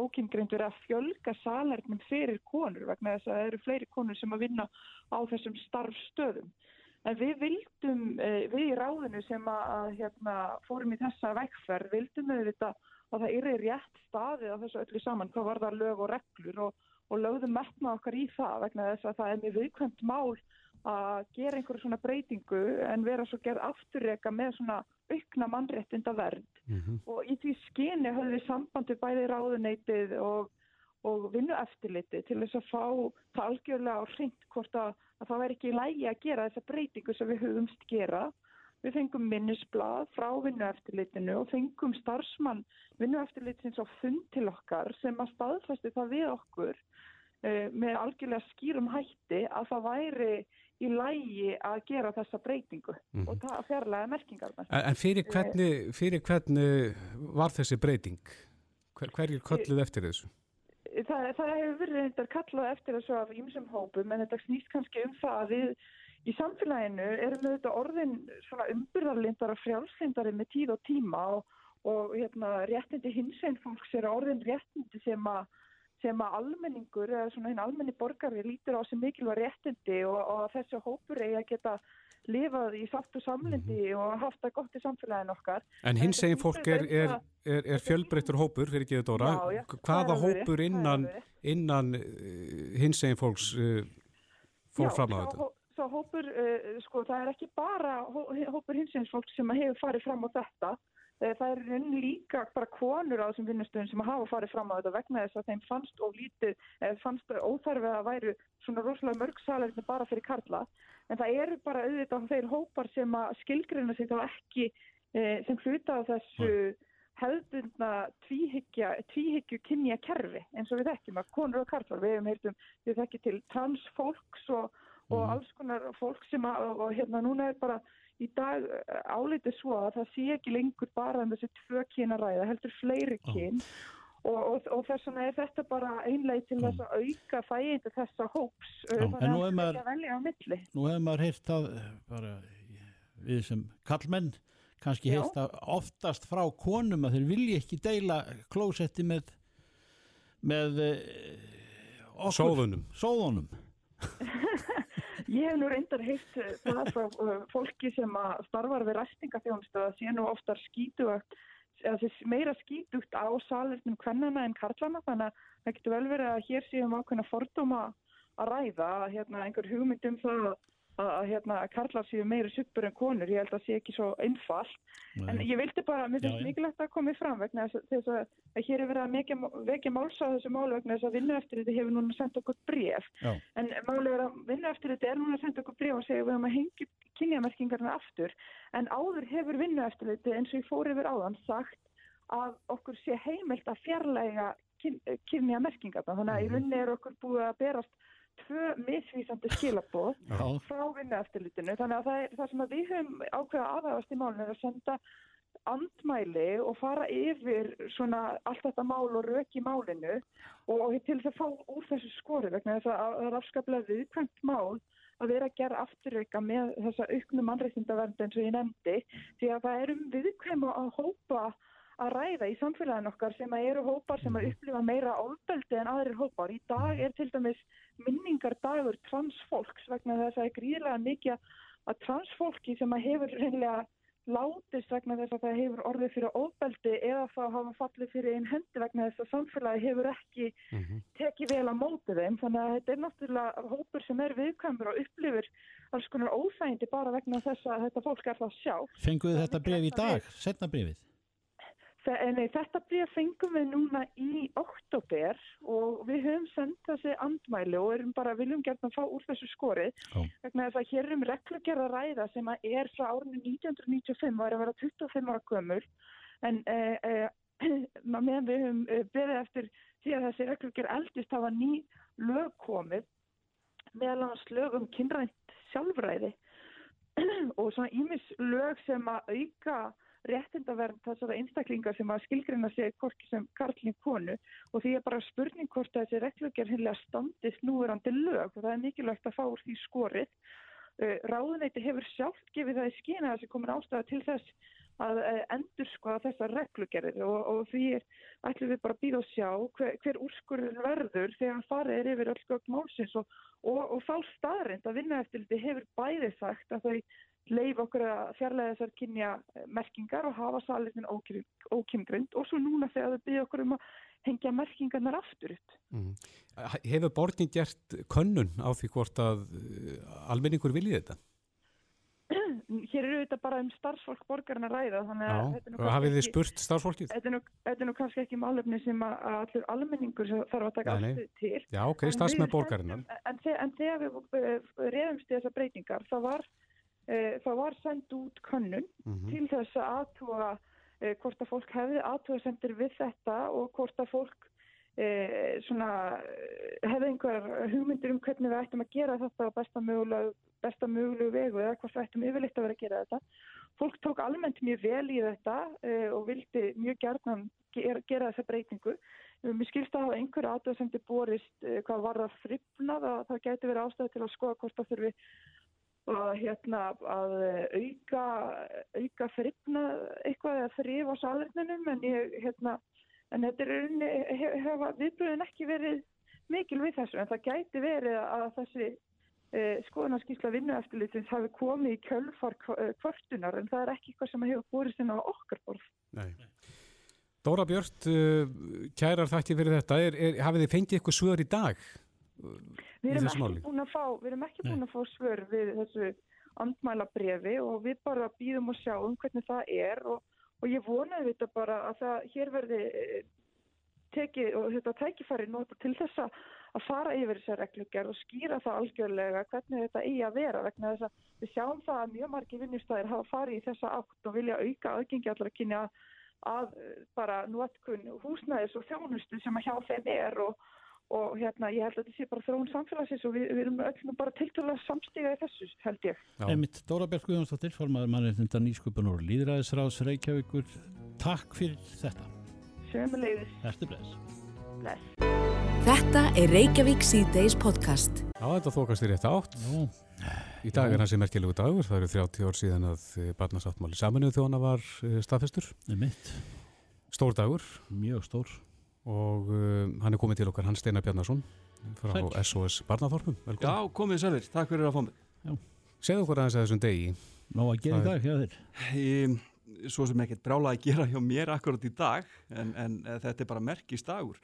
ókynngreindur að fjölga salernum fyrir konur vegna þess að það eru fleiri konur sem að vinna á þessum starfstöðum. En við vildum, uh, við í ráðinu sem að hérna, fórum í þessa vekkferð, vildum við þetta að það eru rétt staðið á þessu öllu saman, hvað var það lög og reglur og og lögðum metna okkar í það vegna þess að það er mjög viðkvæmt mál að gera einhverju svona breytingu en vera svo gerð afturreka með svona aukna mannréttinda verð mm -hmm. og í því skyni höfum við sambandi bæði ráðuneytið og, og vinnu eftirliti til þess að fá það algjörlega á hreint hvort að, að það verð ekki lægi að gera þessa breytingu sem við höfumst gera Við fengum minnisblad frá vinnueftirlitinu og fengum starfsmann vinnueftirlitins á fund til okkar sem að staðfæsti það við okkur með algjörlega skýrum hætti að það væri í lægi að gera þessa breytingu Mhm. og það fjarlæga merkingarnar. En, en fyrir, hvernig, fyrir hvernig var þessi breyting? Hver, hverjir kölluð eftir þessu? Það, það hefur verið reyndar kallað eftir þessu af ýmsum hópum en þetta snýst kannski um það að við í samfélaginu erum við þetta orðin svona umbyrðarlindar og frjálslindari með tíð og tíma og, og hérna, réttindi hinsvein fólks eru orðin réttindi sem að sem að almenningur eða svona hinn almenni borgari lítur á sem mikilvæg réttindi og, og að þessi hópur eigi að geta lifað í sátt og samlindi og haft það gott í samfélaginu okkar. En hins eginn fólk er, er, er, er fjölbreyttur hópur, fyrir ekki. Já, já, það Hvaða hópur innan, innan uh, hins eginn fólks uh, fór Já, fram á þetta? hó- Sá hópur, uh, sko, það er ekki bara hó, hópur hinsins fólk sem hefur farið fram á þetta. Uh, það er rauninni líka bara konur á þessum vinnustöðum sem hafa farið fram á þetta vegna þess að þeim fannst og lítið, eh, fannst óþarfið að væru svona rosalega mörg salerni bara fyrir karla. En það eru bara auðvitað þeir hópar sem að skilgrina sig þá ekki eh, sem hluta á þessu hefðbundna tvíhyggja, tvíhyggju kynja kerfi eins og við þekkjum að konur og karlar, við hefum heyrtum, við þekkjum til transfólks og, og alls konar fólk sem að, og hérna núna er bara í dag eh, álitið svo að það sé ekki lengur bara um þessi tvö kyna ræða, heldur fleiri kyn og, og, og þess vegna er þetta bara einleið til þess að auka fæindi þessa hóps, nú þannig er að það maður- er ekki að velja á milli. Nú hefur maður heyrt það eh, bara við sem kallmenn kannski heyrt það oftast frá konum að þeir vilji ekki deila klósetti með með okkur, Sóðunum. sóðunum. Ég hef nú reyndar heitt eh, það frá uh, fólki sem að starfar við ræstingafjónustu að sé nú oftar þess meira skítugt á salernum kvennana en karlana þannig að það getur vel verið að hér séum ákveðna fordóma að ræða hérna, einhver hugmynd um það að, að hérna, karlar séu meira suppur en konur, ég held að sé ekki svo einfalt en ég vildi bara, mér finnst mikilvægt að koma fram vegna þess að- að, að hér er verið að vekja máls á þessu málu vegna þess að vinnu eftir þetta hefur núna sendt okkur bref Já. En málið er að vinna eftir þetta er núna að senda okkur bref og segja við höfum að hengja kynjamerkingarna aftur. En áður hefur vinna eftir þetta eins og ég fór yfir áðan sagt að okkur sé heimilt að fjarlæga kyn, kynjamerkingarna. Þannig að í rauninni er okkur búið að berast tvö misvísandi skilaboð Já. frá vinna eftirlitinu. Þannig að það, er, það sem að við höfum ákveða aðhafast í málinu er að senda andmæli og fara yfir svona allt þetta mál og rök í málinu og, og til þess að fá úr þessu skori vegna þess að það er afskaplega viðkvæmt mál að vera að gera afturreika með þessa auknu mannreitindavernd eins og ég nefndi því að það er um viðkvæm að hópa að ræða í samfélagin okkar sem að eru hópar sem að upplifa meira ofbeldi en aðrir hópar. Í dag er til dæmis minningar dagur transfólks vegna þess að það er gríðilega mikið að transfólki sem að hefur reynilega látist vegna þess að það hefur orðið fyrir ofbeldi eða þá hafa fallið fyrir einn hendi vegna þess að samfélagi hefur ekki tekið vel að móti þeim þannig að þetta er náttúrulega hópur sem er viðkvæmur og upplifir alls konar óþægindi bara vegna þess að þetta fólk er það sjálf. Fenguðu þetta bref í dag, setna brefið? Þe- Nei, þetta bréf fengum við núna í oktober og við höfum sendt þessi andmæli og erum bara, viljum gert að fá úr þessu skorið Já. vegna þess að hér er um reglugerða ræða sem að er frá árinu 1995 og er að vera 25 ára gömul en eh, eh, meðan við höfum eh, beðið eftir því að þessi reglugerð eldist hafa ný lög komið meðal annars lög um kynrænt sjálfræði og svona ímis lög sem að auka réttindavernd þessara einstaklingar sem að skilgrina sig hvorki sem karlinn konu. Og því er bara spurning hvort að þessi reglugjör hinlega standist núverandi lög. Og það er mikilvægt að fá úr því skorið. Uh, Ráðuneyti hefur sjálft gefið það í skina þessi komin ástæða til þess að uh, endur skoða þessar reglugerðir. Og, og því ætlum við bara að býða og sjá hver, hver úrskurður verður þegar farið er yfir öll gögn málsins. Og, og, og þá staðrind að vinna eftir þetta hefur bæði sagt að þau leif okkur að fjarlæga þessar kynja merkingar og hafa salitin ókymgrind og svo núna þegar þau byggja okkur um að hengja merkingarnar aftur upp. Mm. Hefur borgin gert könnun á því hvort að uh, almenningur viljið þetta? Hér eru þetta bara um starfsfólk borgarinn að ræða hafið þið spurt starfsfólkið? Þetta er, nú, þetta er nú kannski ekki málefni sem að, allur almenningur þarf að taka afstöðu til. Já, ok, En starfsmenn sendum- En, þe- en þegar við uh, reyðumst í þessar breytingar, það var, það var sendt út könnun Mhm. til þess að aðtúa uh, hvort að fólk hefði aðtúa sendir við þetta og hvort að fólk eh, svona, hefði einhver hugmyndir um hvernig við ættum að gera þetta á besta mögulegu, besta mögulegu vegu eða hvort við ættum yfirleitt að vera að gera þetta. Fólk tók almennt mjög vel í þetta eh, og vildi mjög gerðan gera, þessa breytingu. Mér skilst að hafa einhverja aðdöðsendir borist eh, hvað var það fripnað að það gæti verið ástæði til að skoða hvort það þurfi að, hérna, að auka, auka fripna eitthvað eða þrif á salernunum en, hérna, en þetta er hefa viðbröðin ekki verið mikil við þessu en það gæti verið að þessi eh, skoðanarskísla vinnueftilitins hafi komið í kjölfar kvartunar en það er ekki eitthvað sem hefur borist inn á okkar borð. Nei. Dóra Björnt, uh, kærar þætti fyrir þetta, er, er, hafið þið fengið eitthvað svör í dag? Við erum ekki búin að fá, við erum ekki búin að fá svör við þessu andmæla brefi og við bara býðum og sjáum hvernig það er og, og ég vonaði þetta bara að það hér verði eh, tekið og þetta tækifæri nota til þess að fara yfir þessar reglugjör og skýra það algjörlega hvernig þetta eigi að vera vegna þess að við sjáum það að mjög margi vinnustæðir hafa farið í þessa átt og vilja auka aðgengi allar að kynja að bara notkun húsnæðis og þjónustu sem að hjá þeim er og, og hérna ég held að þetta sé bara þróun samfélagsins og við, við erum öllum bara tilturlega samstíga í þessu held ég. Emmitt Dóra Björk Guðjónsdóttir, formadur mannreitnda nýskupan og líðræðisráðs Reykjavíkur takk fyrir þetta. Sömulegis. Ertu bless. Bless. Þetta er Reykjavík C-Days podcast. Já, þetta þókast í rétt átt. Jú. Í dag er hansi merkjulegu dagur, það eru 30 ár síðan að barnasáttmáli saminuð þjóna var staðfestur. Emmitt. Stór dagur. Mjög stór. Og um, hann er komið til okkar, Hans Steinar Bjarnarsson frá Sæl. SOS Barnaþorpum. Velkomin. Já, komið sælir, takk fyrir að fá mig. Segðu okkur aðeins að þessum degi. Ná að gera í Það dag hjá þér. Í, svo sem ekkert brála að gera hjá mér akkurat í dag, en, en þetta er bara merkist dagur.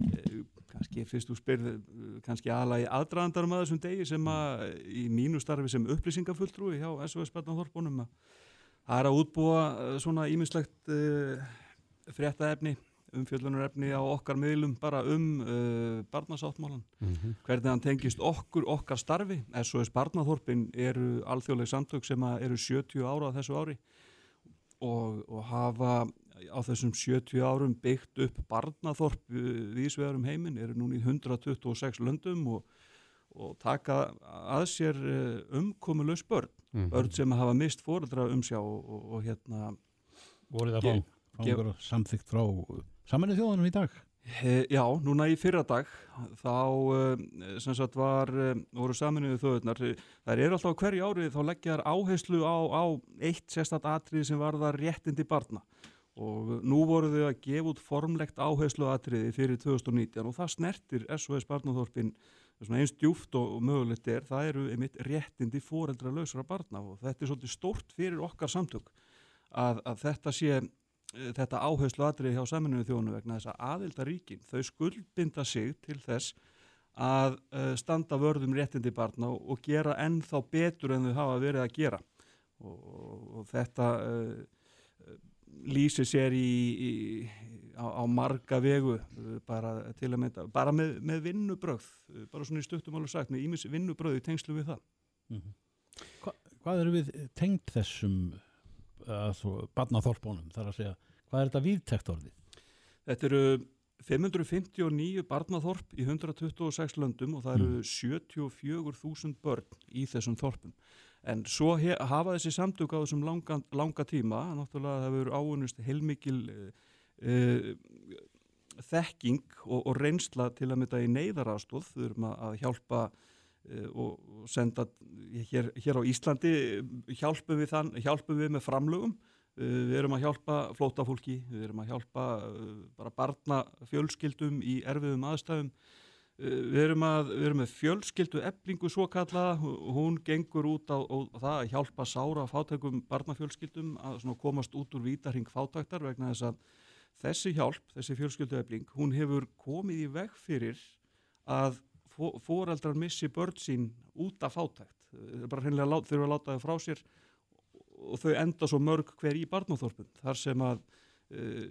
Eh, kannski fyrst þú spyrð, eh, kannski aðalega í aðdraðandarum að þessum degi sem að í mínu starfi sem upplýsingafulltrúi hjá SOS Barnaþorpunum að það er að útbúa eh, svona ímislegt uh, fréttaefni, umfjöllunarefni á okkar miðlum bara um uh, barnasáttmálan Mm -hmm. hvernig hann tengist okkur, okkar starfi. SOS Barnaþorpin eru alþjóðleg samtök sem að eru 70 ára á þessu ári og, og hafa á þessum 70 árum byggt upp Barnaþorp viðsvegar um heiminn, eru núna í 126 löndum og, og taka að sér umkomulegs börn, Mhm. börn sem hafa mist fóreldra umsjá og, og, og hérna Voruð Ég- fá, einhver samþygt frá saminu þjóðanum í dag? He, já, núna í fyrra dag þá uh, sem sagt var uh, voru saminuðu þjóðurnar þær eru alltaf hverju árið þá leggja þær áherslu á, á eitt sérstatt atrið sem var það réttindi barna og nú voru þau að gefa út formlegt áherslu atriði fyrir 2019 og það snertir SOS Barnaþorpin svona eins djúft og, mögulegt er það eru einmitt réttindi foreldra lausra barna og þetta er svolítið stórt fyrir okkar samtök að, að þetta sé eh, þetta áherslu atriði hjá saminuðu þjónu vegna þess að aðildaríkin, þau skuldbinda sig til þess að uh, standa vörðum réttindi barna og, gera ennþá betur en þau hafa verið að gera og, og, þetta uh, lýsir sér í, í, á, á marga vegu bara til að mynda, bara með, með vinnubröð, bara svona í stuttum alveg sagt, með ímis vinnubröð í tengslu við það. Hva, hvað eru við tengt þessum barnaþorpunum? Það er að segja, hvað er þetta viðtekt orðið? Þetta eru 559 barnaþorp í 126 löndum og það eru 74.000 börn í þessum þorpum. En svo hafa þessi samtök á þessum langa, langa tíma, náttúrulega það verður áunust heilmikil uh, þekking og, og reynsla til að mynda í neyðarastóð. Erum að, að hjálpa og, og senda hér, hér á Íslandi, hjálpum við, þann, hjálpum við með framlögum. Uh, Við erum að hjálpa flótafólki, við erum að hjálpa bara barna fjölskyldum í erfiðum aðstæðum. Við erum, að, við erum með fjölskyldu eblingu svo kalla, hún gengur út á, á það að hjálpa sára fátækum barnafjölskyldum að komast út úr vítarhing fátæktar vegna þess að þessi hjálp, þessi fjölskyldu ebling, hún hefur komið í veg fyrir að foreldrar missi börn sín út af fátækt. Þeir bara hreinlega þurfa að láta þau frá sér og þau enda svo mörg hver í barnáþorpun þar sem að uh,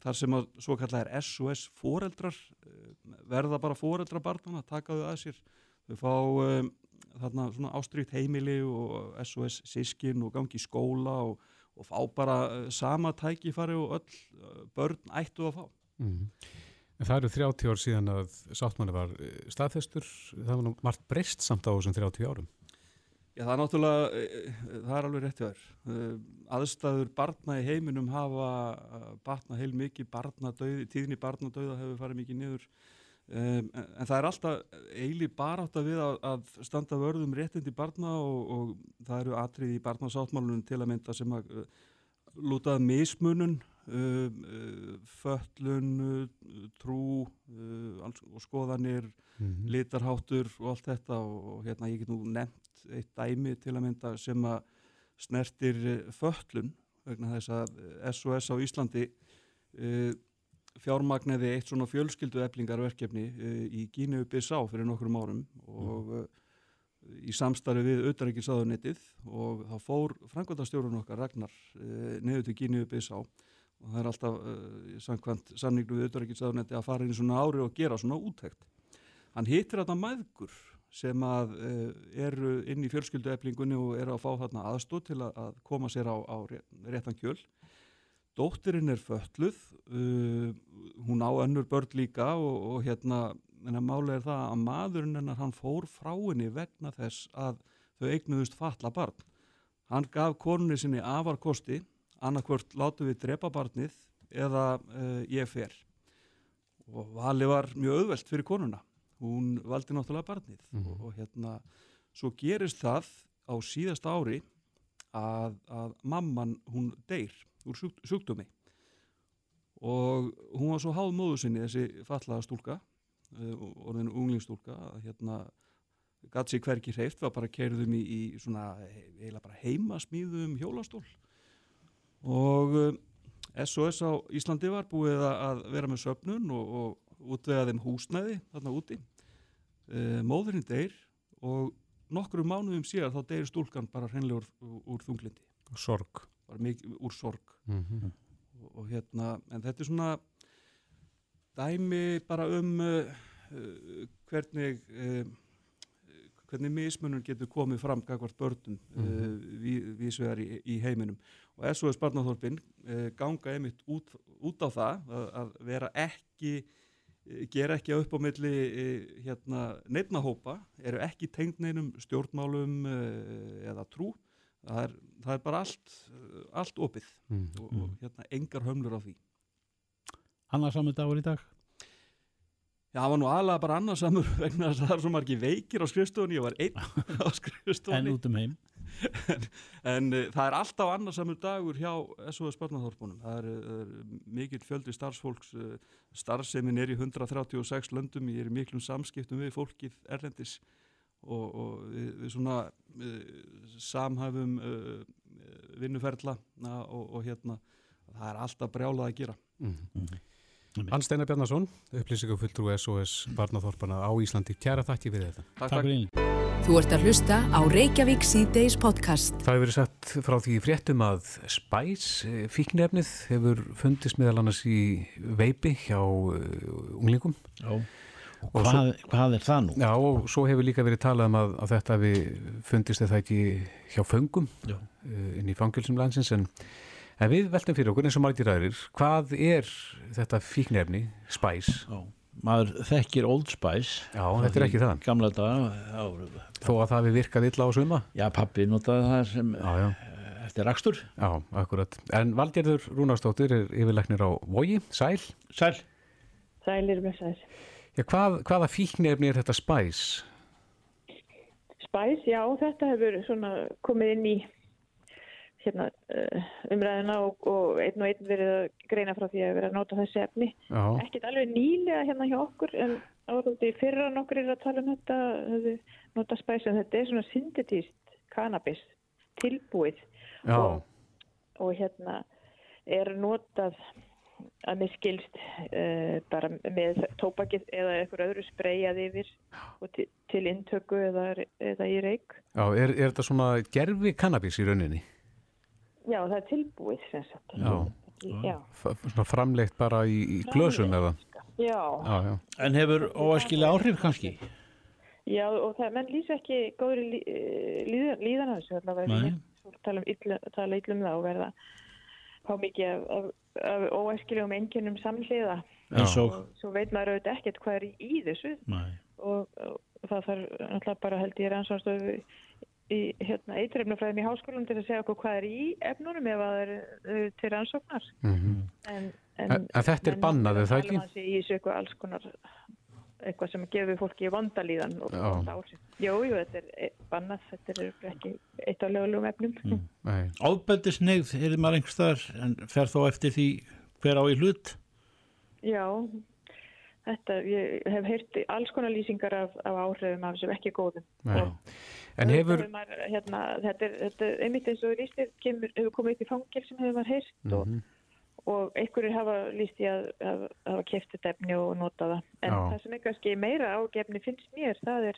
þar sem að svo kallar SOS foreldrar uh, verða bara foreldra barnana, taka þau að sér þau fá um, þarna svona ástríkt heimili og SOS sískin og gangi í skóla og, og fá bara sama tækifari og öll börn ættu að fá Mm. En það eru 30 ár síðan að sáttmáli var eh, staðfestur, það var nú margt breyst samt á þessum 30 árum. Já, það er náttúrulega, eh, það er alveg rétt hjá þér. Eh, Aðstæður barna í heiminum hafa eh, batnað heil mikið, barnadauði, tíðni barnadauða hefur farið mikið niður. En, það er alltaf eili barátt að við að, standa vörðum réttindi barna og, og það eru atrið í barnasáttmálunum til að mynda sem að lútað mismunun, föllun, uh, trú uh, alls, og skoðanir, Mm litarháttur og allt þetta. Og, hérna ég get nú nefnt eitt dæmi til að mynda sem að snertir eh, föllun vegna þess að SOS á Íslandi uh, fjármagniði eitt svona fjölskyldu eflingarverkefni uh, í Gínu Bissá fyrir nokkrum árum. Og uh, í samstarfi við auðaríkisáðunetið og þá fór frangvöldastjórun okkar Ragnar niður til Gínu Bissá og það er alltaf uh, samkvæmt samningu við auðaríkisáðunetið að fara inn í svona ári og gera svona úttekt hann hittir þarna mæðgur sem að uh, eru inn í fjölskyldueflingunni og eru að fá þarna aðstóð til að, að koma sér á, á ré- réttan kjöl. Dóttirinn er fölluð, uh, hún á önnur börn líka og, og hérna, en að máli er það að maðurinn hennar hann fór frá henni vegna þess að þau eignuðust fatla barn. Hann gaf konunni sinni afarkosti, annarkvört látu við drepa barnið eða uh, ég fer. Og valið var mjög auðvelt fyrir konuna hún valdi náttúrulega barnið Mhm. og, og hérna svo gerist það á síðasta ári að, að mamman hún deyr úr sjúk, sjúkdómi og hún var svo háð móðu sinni þessi fallaða stúlka uh, orðinu unglingstúlka að hérna gatt sér hverki hreift, var bara keirðum í, í svona eiginlega bara heimasmíðum hjólastól og SOS á Íslandi var búið að- að vera með söfnun og, og útvega þeim húsnæði þarna úti. Uh, móðurinn deyr og nokkru mánuðum síðar þá deyr stúlkan bara hreinlega úr, úr þunglindi Sorg. mikið úr sorg. Mm og, og hérna, en þetta er svona dæmi bara um uh, uh, hvernig uh, hvernig mismunum getur komið fram gagvart börnum uh, við, viðsvegar í, í heiminum. Og SOS Barnaþorpin uh, ganga einmitt út, út á það að, að vera ekki uh, gera ekki upp á milli hérna, neittnahópa, eru ekki tengd neinum stjórnmálum eða trú það er, það er bara allt, allt opið -hmm. og, og hérna engar hömlur á því. Annarsamur dagur í dag Já, það var nú aðlega bara annarsamur vegna þess að það er svo margi veikir á skrifstofunni ég var einn á en skrifstofunni út um heim. En uh, það er alltaf annarsamur dagur hjá SOS Barnaþorpunum það er, uh, mikill fjöldi starfsfólks uh, starfsemin er í 136 löndum ég er í miklum samskiptum við fólkið erlendis og, og við, við svona uh, samhæfum uh, vinnuferla na, og, og hérna það er alltaf brjálað að gera Hans Steinar Bjarnason, upplýsingafulltrú SOS Barnaþorpana á Íslandi. Kæra þakki fyrir þetta. Takk, Takk einu Þú ert að hlusta á Reykjavík C-Days podcast. Það hefur verið sett frá því í fréttum að Spice eh, fíknefnið hefur fundist meðal annars í veipi hjá uh, unglingum. Já. Og hvað, hvað er það nú? Já, og svo hefur líka verið talað um að, að þetta við fundist þetta ekki hjá föngum Já. uh, inn í fangilsum landsins en, en við veltum fyrir okkur eins og margir aðrir hvað er þetta fíknefni, Spice? Já. Maður þekkir Old Spice Já, þetta er ekki það. Gamla daga já, Þó að það við virkað illa á suma? Já, pappi notaði það sem Já, já. eftir rakstur Já, akkurat. En Valgerður Rúnarsdóttir er yfirleiknir á Vogi, Sæl. Sæl Sælir blessaðir. Já, hvað, hvaða fíknefni er þetta Spice? Spæs, já, þetta hefur svona komið inn í hérna, uh, umræðina og, og einn og einn verið að greina frá því að vera að nota þessi efni. Ekkert alveg nýlega hérna hjá okkur en áður fyrra nokkur er að tala um þetta, hefðu nota spæs en þetta er svona syntetíst cannabis tilbúið og, og hérna er notað að mér skilst uh, bara með tópakið eða eitthvað öðru spreyjað yfir til, til intöku eða, eða í reik. já er, er þetta svona gerfi kannabis í rauninni? Já, það er tilbúið sem sagt. Já. Já. Svona framleitt bara í, í glösum eða? Já, Já, já. En hefur óæskilega áhrif kannski? já og það, menn lýsa ekki góðri lí, eh, líðan, líðan hans allavega Nei. Svo tala, um illa, tala illa um það og verða fá mikið af, af, af óæskilegum einkennum samhliða eins og og svo veit maður auðvitað ekkert hvað er í, í þessu Nei. og, og það þarf náttúrulega bara held ég rannsóðstöðu í hérna, eitrefnafræðum í háskólanum til að segja okkur hvað er í efnunum ef að það er uh, til rannsóknar Mhm. en, En- en þetta er bannað, er það ekki? Það sé í þessu eitthvað alls konar eitthvað sem gefur fólki vandalíðan og, Já. og áhrif. Jú, jú, þetta er eh, bannað, þetta er ekki eitt af lögulegum efnum. Mm. Nei. Ábeldisneigð, er maður einhverstaðar en fer þó eftir því hver á í hlut Já, þetta, ég hef heyrt alls konar lýsingar af, af áhrifum af sem ekki góðum. Og En hefur, maður, hérna, þetta, er, þetta er einmitt eins og kemur, hefur komið upp í fangil sem hefur maður heyrt og, Mhm. og einhverjir hafa lýst í að, hafa þetta efni og nota það. En Já. það sem er kannski meira ágefni finnst mér, það er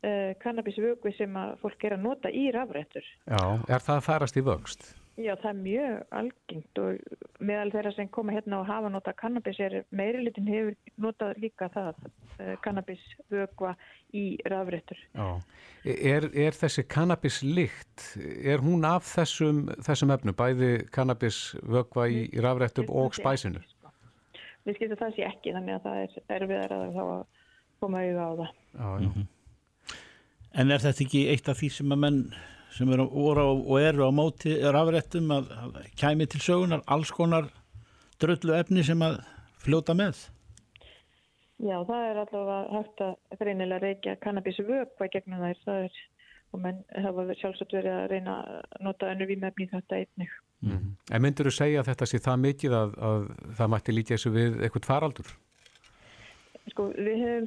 uh, kannabisvögvi sem að fólk er að nota í rafrættur. já, er það að færast í vöxt? Já, það er mjög algengt og meðal þeirra sem koma hérna og hafa nota kannabis er meirilitin hefur notað líka það, kannabisvögva í rafrættur. Já. Er, er þessi kannabislykt, er hún af þessum, þessum efnum, bæði kannabisvögva í, í rafrættum og spæsinu? Við skiltum það sé ekki, þannig að það er erfiðar að þá að koma auðvitað á það. Já, já. en er þetta ekki eitt af því sem að menn sem eru á, og eru á móti rafrættum að, að kæmi til sögunar alls konar dröllu efni sem að fljóta með Já, það er allavega hægt að greinilega reykja kannabisvögva gegnum þær, það er, og menn hafa sjálfsagt verið að reyna að nota önnu vímefni í þetta einnig. Mhm. En myndur þú segja að þetta sé það mikið að, að það mætti líka þessu við eitthvað faraldur? Sko, við hefum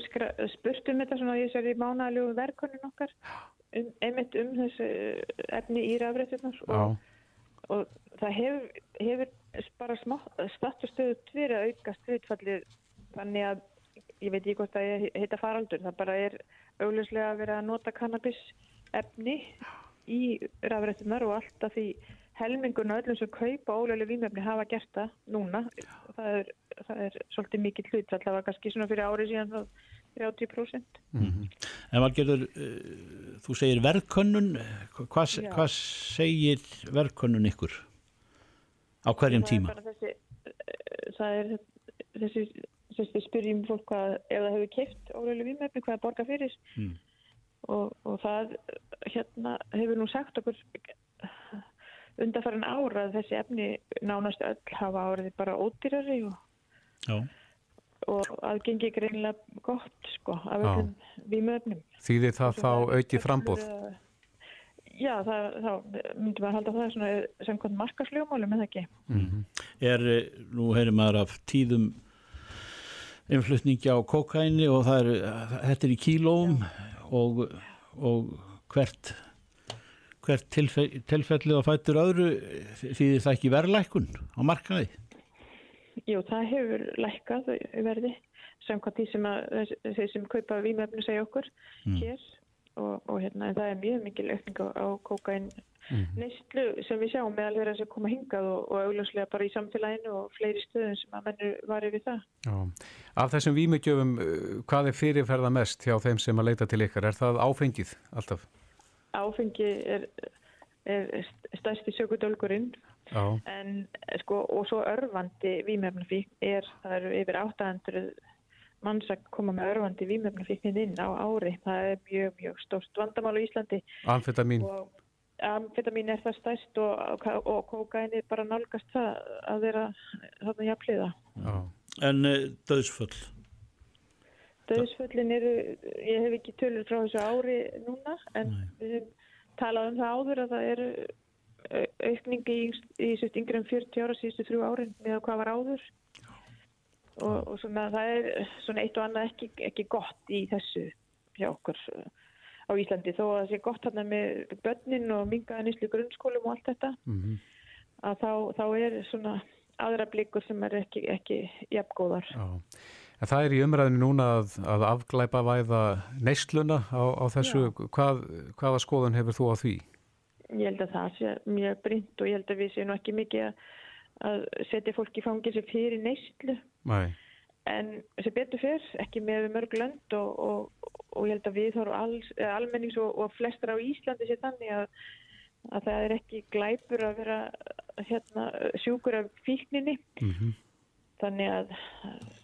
spurt um þetta svona í þessari mánalegu verkonun okkar, um, einmitt um þessu efni í rafrættunar og, og það hefur, hefur bara smá, statustöðu verið að aukast hlutfallið þannig að ég veit ekki hvort að ég heita faraldur, það bara er augljóslega að vera að nota kannabis efni í rafrættunar og allt að því helmingun og öllum sem kaupa ólöflega vímefni hafa gert það núna. Það er, það er svolítið mikill hlutfall, það var kannski svona fyrir árið síðan þá 30%. en Valgerður, uh, þú segir verðkönnun. Hvað, hvað segir verðkönnun ykkur á hverjum Það er tíma? bara Þessi, eh, það er þessi, þessi spyrjum fólk hvað ef það hefur keift ólöflega vímefni hvað er borga fyrir Mm. og, og það hérna hefur nú sagt okkur undarfæran ára að þessi efni nánast öll hafa árið bara ódýrari og, og aðgengi greinilega gott sko af öllum vímefnum. þýðir það þá aukið frambóð? Já, það, þá myndi maður halda það svona samkvæmt markasljómálum, eða ekki? Mhm. er, eh, nú heyrir maður af tíðum innflutningi á kokaini og það er, þetta er í kílóum og, og hvert hvert tilfe, tilfellið á fættur öðru þýðir það ekki verðlækun á markaði? Jú, það hefur lækkað í verði samkvæmt því sem að þeir sem kaupa vímefni segja okkur hér og, og hérna, það er mjög mikil aukning á, á kókain neyslu sem við sjáum meðal þeirra sem koma hingað og, og augljóslega bara í samfélaginu og fleiri stöðum sem að mennur varið við það. Já. Af þessum vímugjöfum, uh, hvað er fyrirferða mest hjá þeim sem að leita til ykkar? Er það áfengið alltaf? Áfengi er, er stærsti sökudölgurinn Já, en sko og svo örfandi vímefnafík er, það eru yfir 800 manns að koma með örfandi vímefnafíknin inn á ári. Það er mjög, mjög stórt vandamál á Íslandi amfetamin, og amfetamin er það stærst og, og kókain er bara nálgast það að vera þarna jafnliða. en uh, döðsföll Döðsföllin eru, ég hef ekki tölur frá þessu ári núna en við höfum talað um það áður að það eru au- aukning í, í sérst yngri en 40 ára síðustu þrjú árin með hvað var áður. Og, og svona það er svona eitt og annað ekki, ekki gott í þessu hjá okkur. uh, á Íslandi þó að það sé gott hann með börnin og mingaða nýslu grunnskólum og allt þetta mhm, að þá, þá er svona aðra blikur sem er ekki, ekki jafngóðar. það er í umræðinu núna að, að afglæpa væða neysluna á, á þessu. Hvað, hvaða skoðun hefur þú á því? Ég held að það sé mjög brynt og ég held að við séum ekki mikið að, að setja fólk í fangið sem fyrir neyslu Nei, en sem betur fyrr, ekki með mörg lönd og, og, og ég held að við þarf alls, eh, almennings og, og flestar á Íslandi sé þannig að, að það er ekki glæpur að vera hérna, sjúkur af fíkninni mhm, þannig að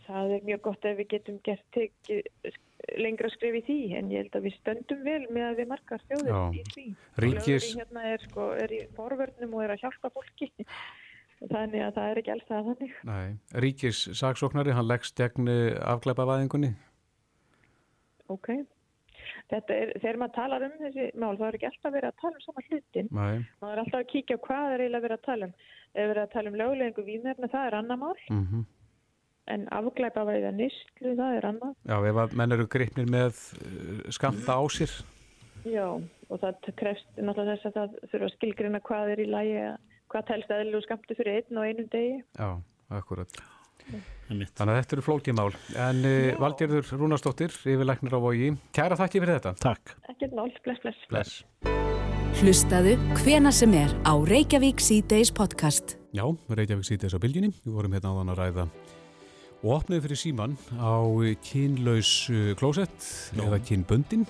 það er mjög gott ef við getum gert tekið lengra skrif í því en ég held að við stöndum vel með að við margar þjóðir Já. í því. Ríkis, Lögreglan hérna er, sko, er í forvörnum og er að hjálpa fólki þannig að það er ekki alls það þannig. nei, ríkis saksóknari, hann leggst gegn afglæpavæðingunni. Ok. Þetta er, þegar maður talar um þessi mál, þá er ekki alltaf verið að tala um sama hlutin. Nei, maður er alltaf að kíkja hvað er eiginlega verið að tala um ef verið að tala um löglegingu vímefna það er annar mál mhm. en afglæpa væða nýstlu það er annar Já, ef að menn eru gripnir með uh, skamta á sér. já og það krefst náttúrulega þess að það þurfa að skilgrina hvað er í lagi hvað telst eðlilega skamtu fyrir einn og einum degi Já, akkurat. Þannig að þetta eru flókimál. En uh, Valgerður Rúnarsdóttir, yfirlæknir á Vogi, kæra þakki fyrir þetta. Takk. ekkert mál, bless bless Bless. Hlustaðu hvena sem er á Reykjavík C-Days podcast. Já, Reykjavík sýtis á bylginni. Við vorum hérna áðan að ræða og opnið fyrir síman á kynlaus uh, klósett eða kynböndin.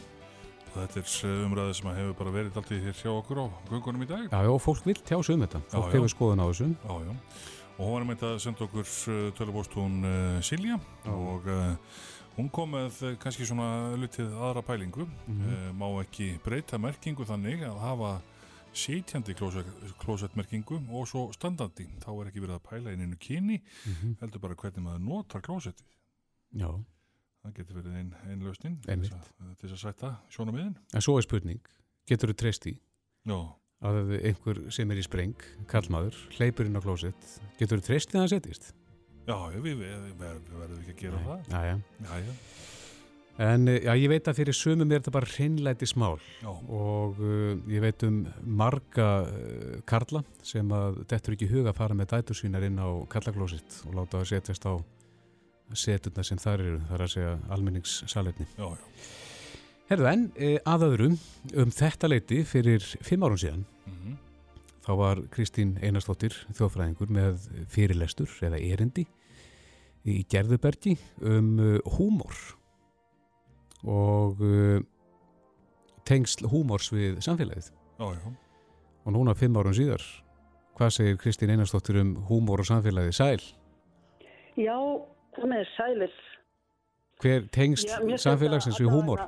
Þetta er umræði sem hefur bara verið alltaf hér hjá okkur á göngunum í dag. Já, já, fólk vil tjá sig um þetta. Fólk hefur skoðun á þessu. Já, já. Og hún var með að senda okkur tölubóstún uh, Silja Já. og uh, hún kom með kannski svona lutið aðra pælingu. Mhm. uh, má ekki breyta merkingu þannig að hafa klósett- klósettmerkingu og svo standandi. Þá er ekki verið að pæla inn einu kyni, Mhm. heldur bara hvernig maður notar klósettið. Já, Það getur verið einn ein lausnin til þess að- að sætta sjóna miðin. en svo er spurning. Getur þú treyst í Já, að einhver sem er í spreng, kallmaður, hleypur inn á klósett, getur þú treyst í að það setjist? já, við, við, við, við verðum ekki að gera það. Já, já. Já, En eh, já, ég veit að fyrir sumum er þetta bara hreinlæti smál já. og uh, ég veit um marga uh, karla sem að dettur ekki í huga að fara með dætur sínar inn á kallaklósitt og láta það setjast á setuna sem þar eru, þar að segja já. Herðu en, eh, að öðrum, um þetta leiti fyrir fimm árum síðan, Mm þá var Kristín Einarsdóttir, þjóðfræðingur, með fyrirlestur eða erindi í Gerðubergi um uh, húmor og uh, tengsl húmors við samfélagið. Já, já. Og núna fimm árum síðar, hvað segir Kristín Einarsdóttir um húmor og samfélagið? Sæl, Já, það með sælir. hver tengsl Já, samfélagsins þetta við húmor?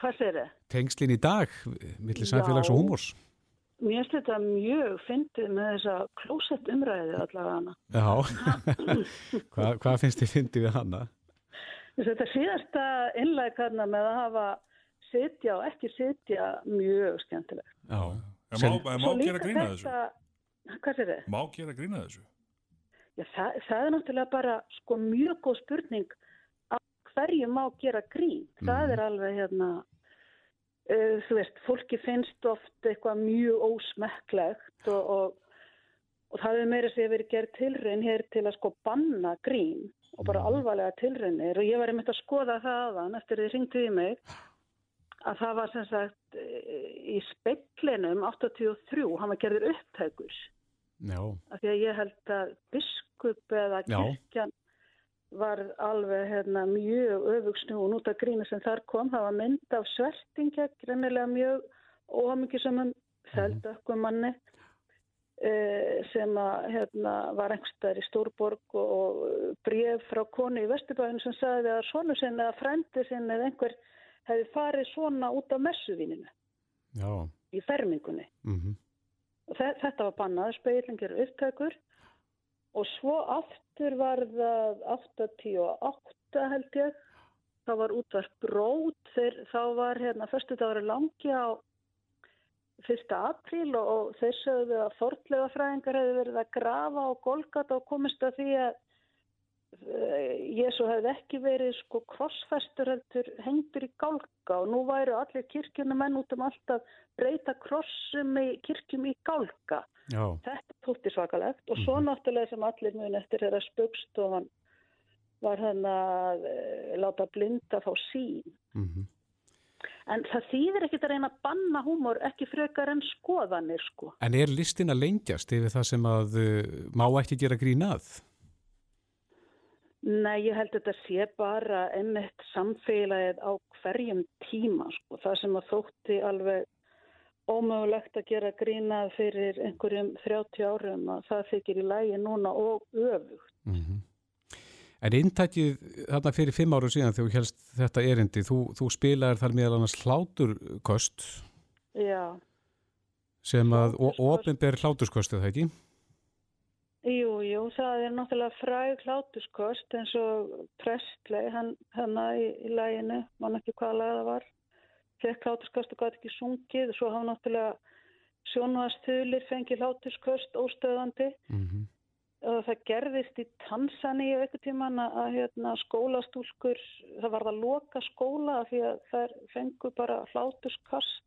Hvað segir þið? Tengslin í dag, millir samfélags og Já. húmors? Mér finnst þetta mjög fyndið með þessa klósett umræði allavega. Já, Hva, hvað finnst þið fyndið við hana? Þetta síðasta innlæg hérna með að hafa sitja og ekki sitja mjög skemmtilegt. Já, En má, en má gera grína þessu? Hvað segir þið? Má gera grína þessu? Já, það, það er náttúrulega bara sko mjög góð spurning að hverju má gera grín. Það Mhm. er alveg hérna, uh, þú veist, fólki finnst oft eitthvað mjög ósmekklegt og, og, og það er meira sem verið gerð tilraun hér til að sko banna grín og bara Mhm. alvarlega tilraunir og ég var einmitt að skoða það aðan eftir því ringdu í mig að það var sem sagt eh, í speklinum 83, hann var gerður upptækur já, af því að ég held að biskup eða Já. kirkjan var alveg hérna, mjög öfugsnúin út af grínu sem þar kom. Það var mynd af svertingja, greinilega mjög óhamingisamum feldökkum manni eh, sem að, hérna, var einhverstaðar í Stórborg og, og bref frá konu í Vesturbæðinu sem sagði að svonu sinn eða frendi sinn eða einhver hefði farið svona út af messuvininu já, í fermingunni. Mhm, og þe- þetta var bannað, speilingir upptækur og svo aftur var það 88 held ég það var útvarp brót þeir, þá var hérna fyrstu dagur langi á 1. apríl og, og þeir sögðu að fortlega fræðingar hefði verið að grafa og golgata og komist að því að Jésu hefði ekki verið sko krossfestur heldur hengdur í gálka og nú væru allir kirkjunum menn út um alltaf breyta krossum í kirkjum í gálka. já, Þetta tótti svakalegt og svo náttúrulega sem allir mun eftir er að spöggstofan var hann að e, láta blinda fá sín. mhm, En það þýðir ekkit að reyna að banna húmor ekki frekar en skoðanir sko. En er listin að lengjast yfir það sem að uh, má ekki gera grín að? Nei, ég held að þetta sé bara einmitt samfélagið á hverjum tíma sko. Það sem að þótti alveg ómögulegt að gera grínað fyrir einhverjum 30 árum að það þykir í lægi núna og öfugt. Mhm. En inntækið þarna fyrir fimm áru síðan þegar þú helst þetta erindi, þú, þú spilaðir þar meðal annars hláturkost Já, sem að ofinber hláturskost eða ekki? Jú, jú, það er náttúrulega fræg hlátuskost eins og Presley, hann, hann í, í læginu, mann ekki hvaða lag það var, fekk hlátuskost og gæti ekki sungið, svo hafa náttúrulega sjónvastuðlir fengið hlátuskost óstöðandi. Mm og það gerðist í Tansaníu eitthvað tíman að, að hérna, skólastúlkur, það var það loka skóla af því að þær fengu bara hlátuskast,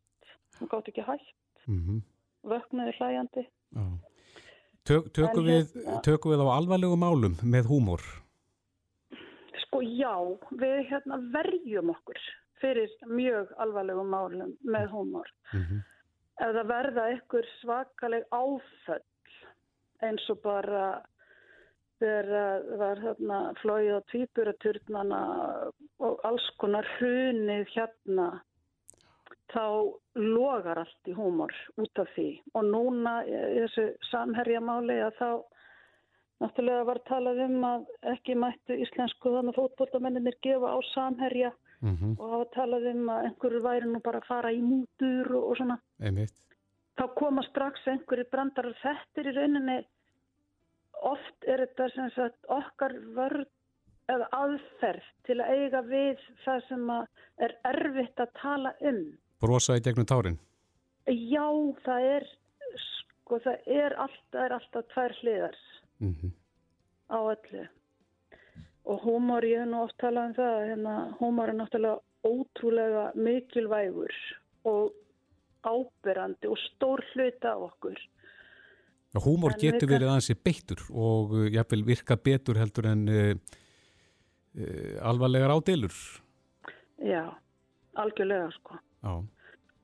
það gátt ekki hægt, -hmm. vöknuði hlæjandi. Tök, tökum, En við, hérna- tökum við á alvarlegu málum með húmor? Sko já, við hérna verjum okkur fyrir mjög alvarlegum málum með húmor. Mm -hmm. Ef það verða ykkur svakaleg áföll eins og bara þegar það var hérna flóið á tvíburaturnana og alls konar hrunið hérna þá logar allt í húmor út af því. Og núna í þessu samherjamáli að þá náttúrulega var talað um að ekki mættu íslensku þannig fótbollamenninir gefa á samherja Mm og hafa talað um að einhverju væri nú bara að fara í mútur og, og svona. Einmitt. þá koma strax einhverju brandarar. Þetta er í rauninni oft er þetta sem sagt okkar vörð eða aðferð til að eiga við það sem að er erfitt að tala um Brosa í gegnum tárin? já það er sko það er alltaf, er alltaf tvær hliðar Mm -hmm. á öllu og húmor, ég hef nú oft talað um það hérna, húmor er náttúrulega ótrúlega mikilvægur og áberandi og stór hluta af okkur Húmor getur verið aðeins beittur og uh, jafnvel virka betur heldur en uh, uh, alvarlegar ádilur. já, algjörlega sko Já.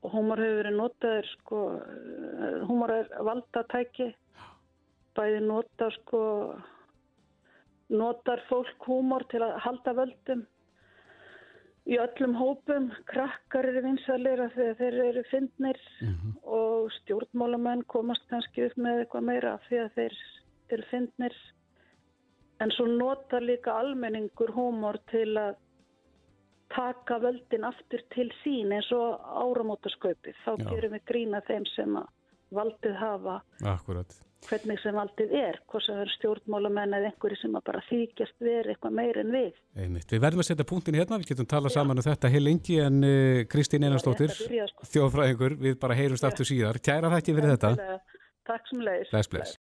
og húmor hefur verið notaður sko, eh, húmor er valdatæki. Bæði nota sko notar fólk húmor til að halda völdum í öllum hópum. Krakkar eru því að þeir eru fyndnir og stjórnmálamenn komast kannski upp með eitthvað meira því að þeir eru fyndnir. En svo notar líka almenningur húmor til að taka völdin aftur til sín eins og áramótaskaupið. Þá Já. gerum við grína þeim sem valdið hafa Akkurat. hvernig sem valdið er, hvort sem er stjórnmálamenn eða einhverju sem bara þykjast verið eitthvað meir en við. Einmitt. Við verðum að setja punktin hérna, við getum talað saman um þetta heil lengi en uh, Kristín byrja, sko. þjóðfræðingur, við bara heyrumst aftur síðar. Kæra þakki fyrir þetta. Takk sem leiðis.